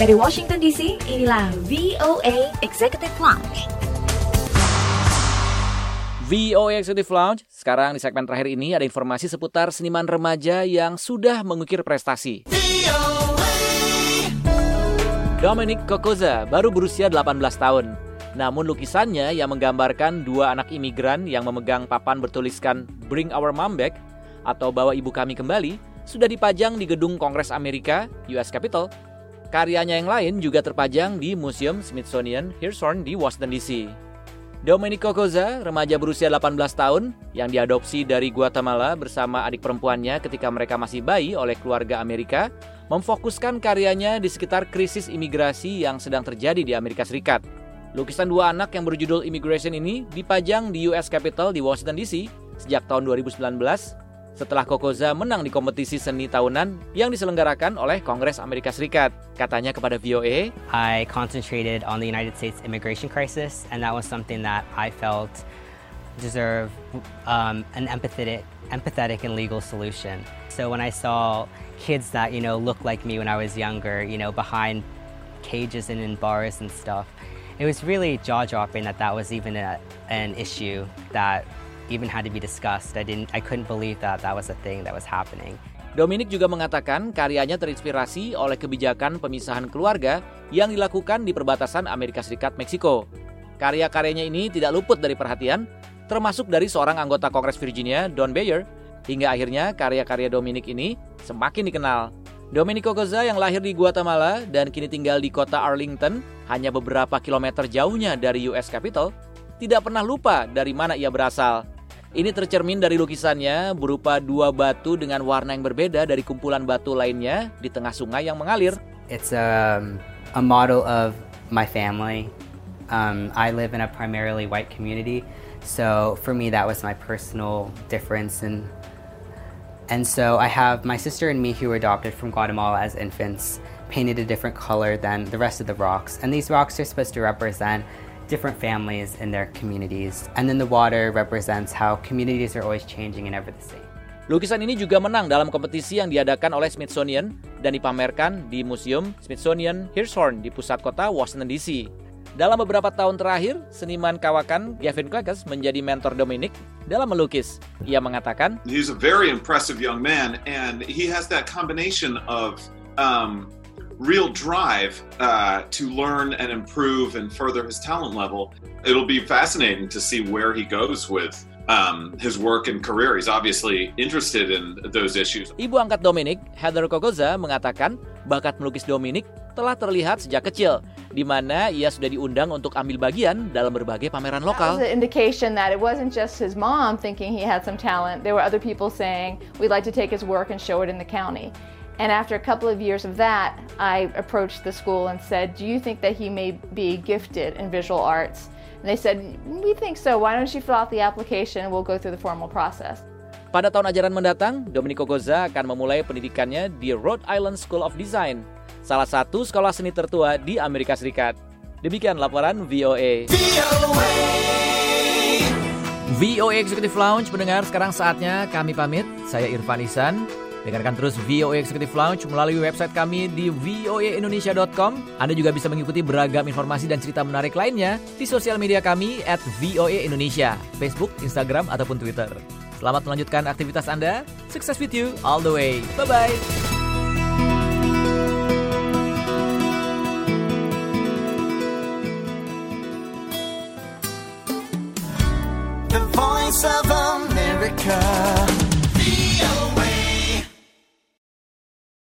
Dari Washington DC, inilah VOA Executive Lounge. VOA Executive Lounge. Sekarang di segmen terakhir ini ada informasi seputar seniman remaja yang sudah mengukir prestasi. Dominic Kokoza baru berusia 18 tahun. Namun lukisannya yang menggambarkan dua anak imigran yang memegang papan bertuliskan Bring Our Mom Back atau Bawa Ibu Kami Kembali sudah dipajang di gedung Kongres Amerika, US Capitol, Karyanya yang lain juga terpajang di Museum Smithsonian Hirshhorn di Washington DC. Domenico Koza, remaja berusia 18 tahun yang diadopsi dari Guatemala bersama adik perempuannya ketika mereka masih bayi oleh keluarga Amerika, memfokuskan karyanya di sekitar krisis imigrasi yang sedang terjadi di Amerika Serikat. Lukisan dua anak yang berjudul Immigration ini dipajang di US Capitol di Washington DC sejak tahun 2019 setelah Kokoza menang di kompetisi seni tahunan yang diselenggarakan oleh Kongres Amerika Serikat. Katanya kepada VOA, I concentrated on the United States immigration crisis and that was something that I felt deserve um, an empathetic, empathetic and legal solution. So when I saw kids that, you know, looked like me when I was younger, you know, behind cages and in bars and stuff, it was really jaw-dropping that that was even a, an issue that even had to be discussed. I didn't, I couldn't believe that that was a thing that was happening. Dominic juga mengatakan karyanya terinspirasi oleh kebijakan pemisahan keluarga yang dilakukan di perbatasan Amerika Serikat Meksiko. Karya-karyanya ini tidak luput dari perhatian, termasuk dari seorang anggota Kongres Virginia, Don Bayer, hingga akhirnya karya-karya Dominic ini semakin dikenal. Domenico Koza yang lahir di Guatemala dan kini tinggal di kota Arlington, hanya beberapa kilometer jauhnya dari US Capitol, tidak pernah lupa dari mana ia berasal. Ini tercermin dari lukisannya berupa dua batu dengan warna yang berbeda dari kumpulan batu lainnya di tengah sungai yang mengalir. It's a, um, a model of my family. Um, I live in a primarily white community, so for me that was my personal difference and and so I have my sister and me who were adopted from Guatemala as infants painted a different color than the rest of the rocks. And these rocks are supposed to represent different families in their communities. And then the water represents how communities are always changing and never the same. Lukisan ini juga menang dalam kompetisi yang diadakan oleh Smithsonian dan dipamerkan di Museum Smithsonian Hirshhorn di pusat kota Washington DC. Dalam beberapa tahun terakhir, seniman kawakan Gavin Klekes menjadi mentor Dominic dalam melukis. Ia mengatakan, He's a very impressive young man and he has that combination of um, real drive uh, to learn and improve and further his talent level. It'll be fascinating to see where he goes with um, his work and career. He's obviously interested in those issues. Ibu angkat Dominic, Heather Kokoza, mengatakan bakat melukis Dominic telah terlihat sejak kecil, di mana ia sudah diundang untuk ambil bagian dalam berbagai pameran lokal. That was an indication that it wasn't just his mom thinking he had some talent. There were other people saying, we'd like to take his work and show it in the county. And after a couple of years of that, I approached the school and said, Do you think that he may be gifted in visual arts? And they said, We think so. Why don't you fill out the application and we'll go through the formal process. Pada tahun ajaran mendatang, Domenico Goza akan memulai pendidikannya di Rhode Island School of Design, salah satu sekolah seni tertua di Amerika Serikat. Demikian laporan VOA. VOA, VOA Executive Lounge mendengar sekarang saatnya kami pamit. Saya Irfan Isan. Dengarkan terus VOA Executive Lounge melalui website kami di voaindonesia.com. Anda juga bisa mengikuti beragam informasi dan cerita menarik lainnya di sosial media kami at VOA Indonesia, Facebook, Instagram, ataupun Twitter. Selamat melanjutkan aktivitas Anda. Sukses with you all the way. Bye-bye. The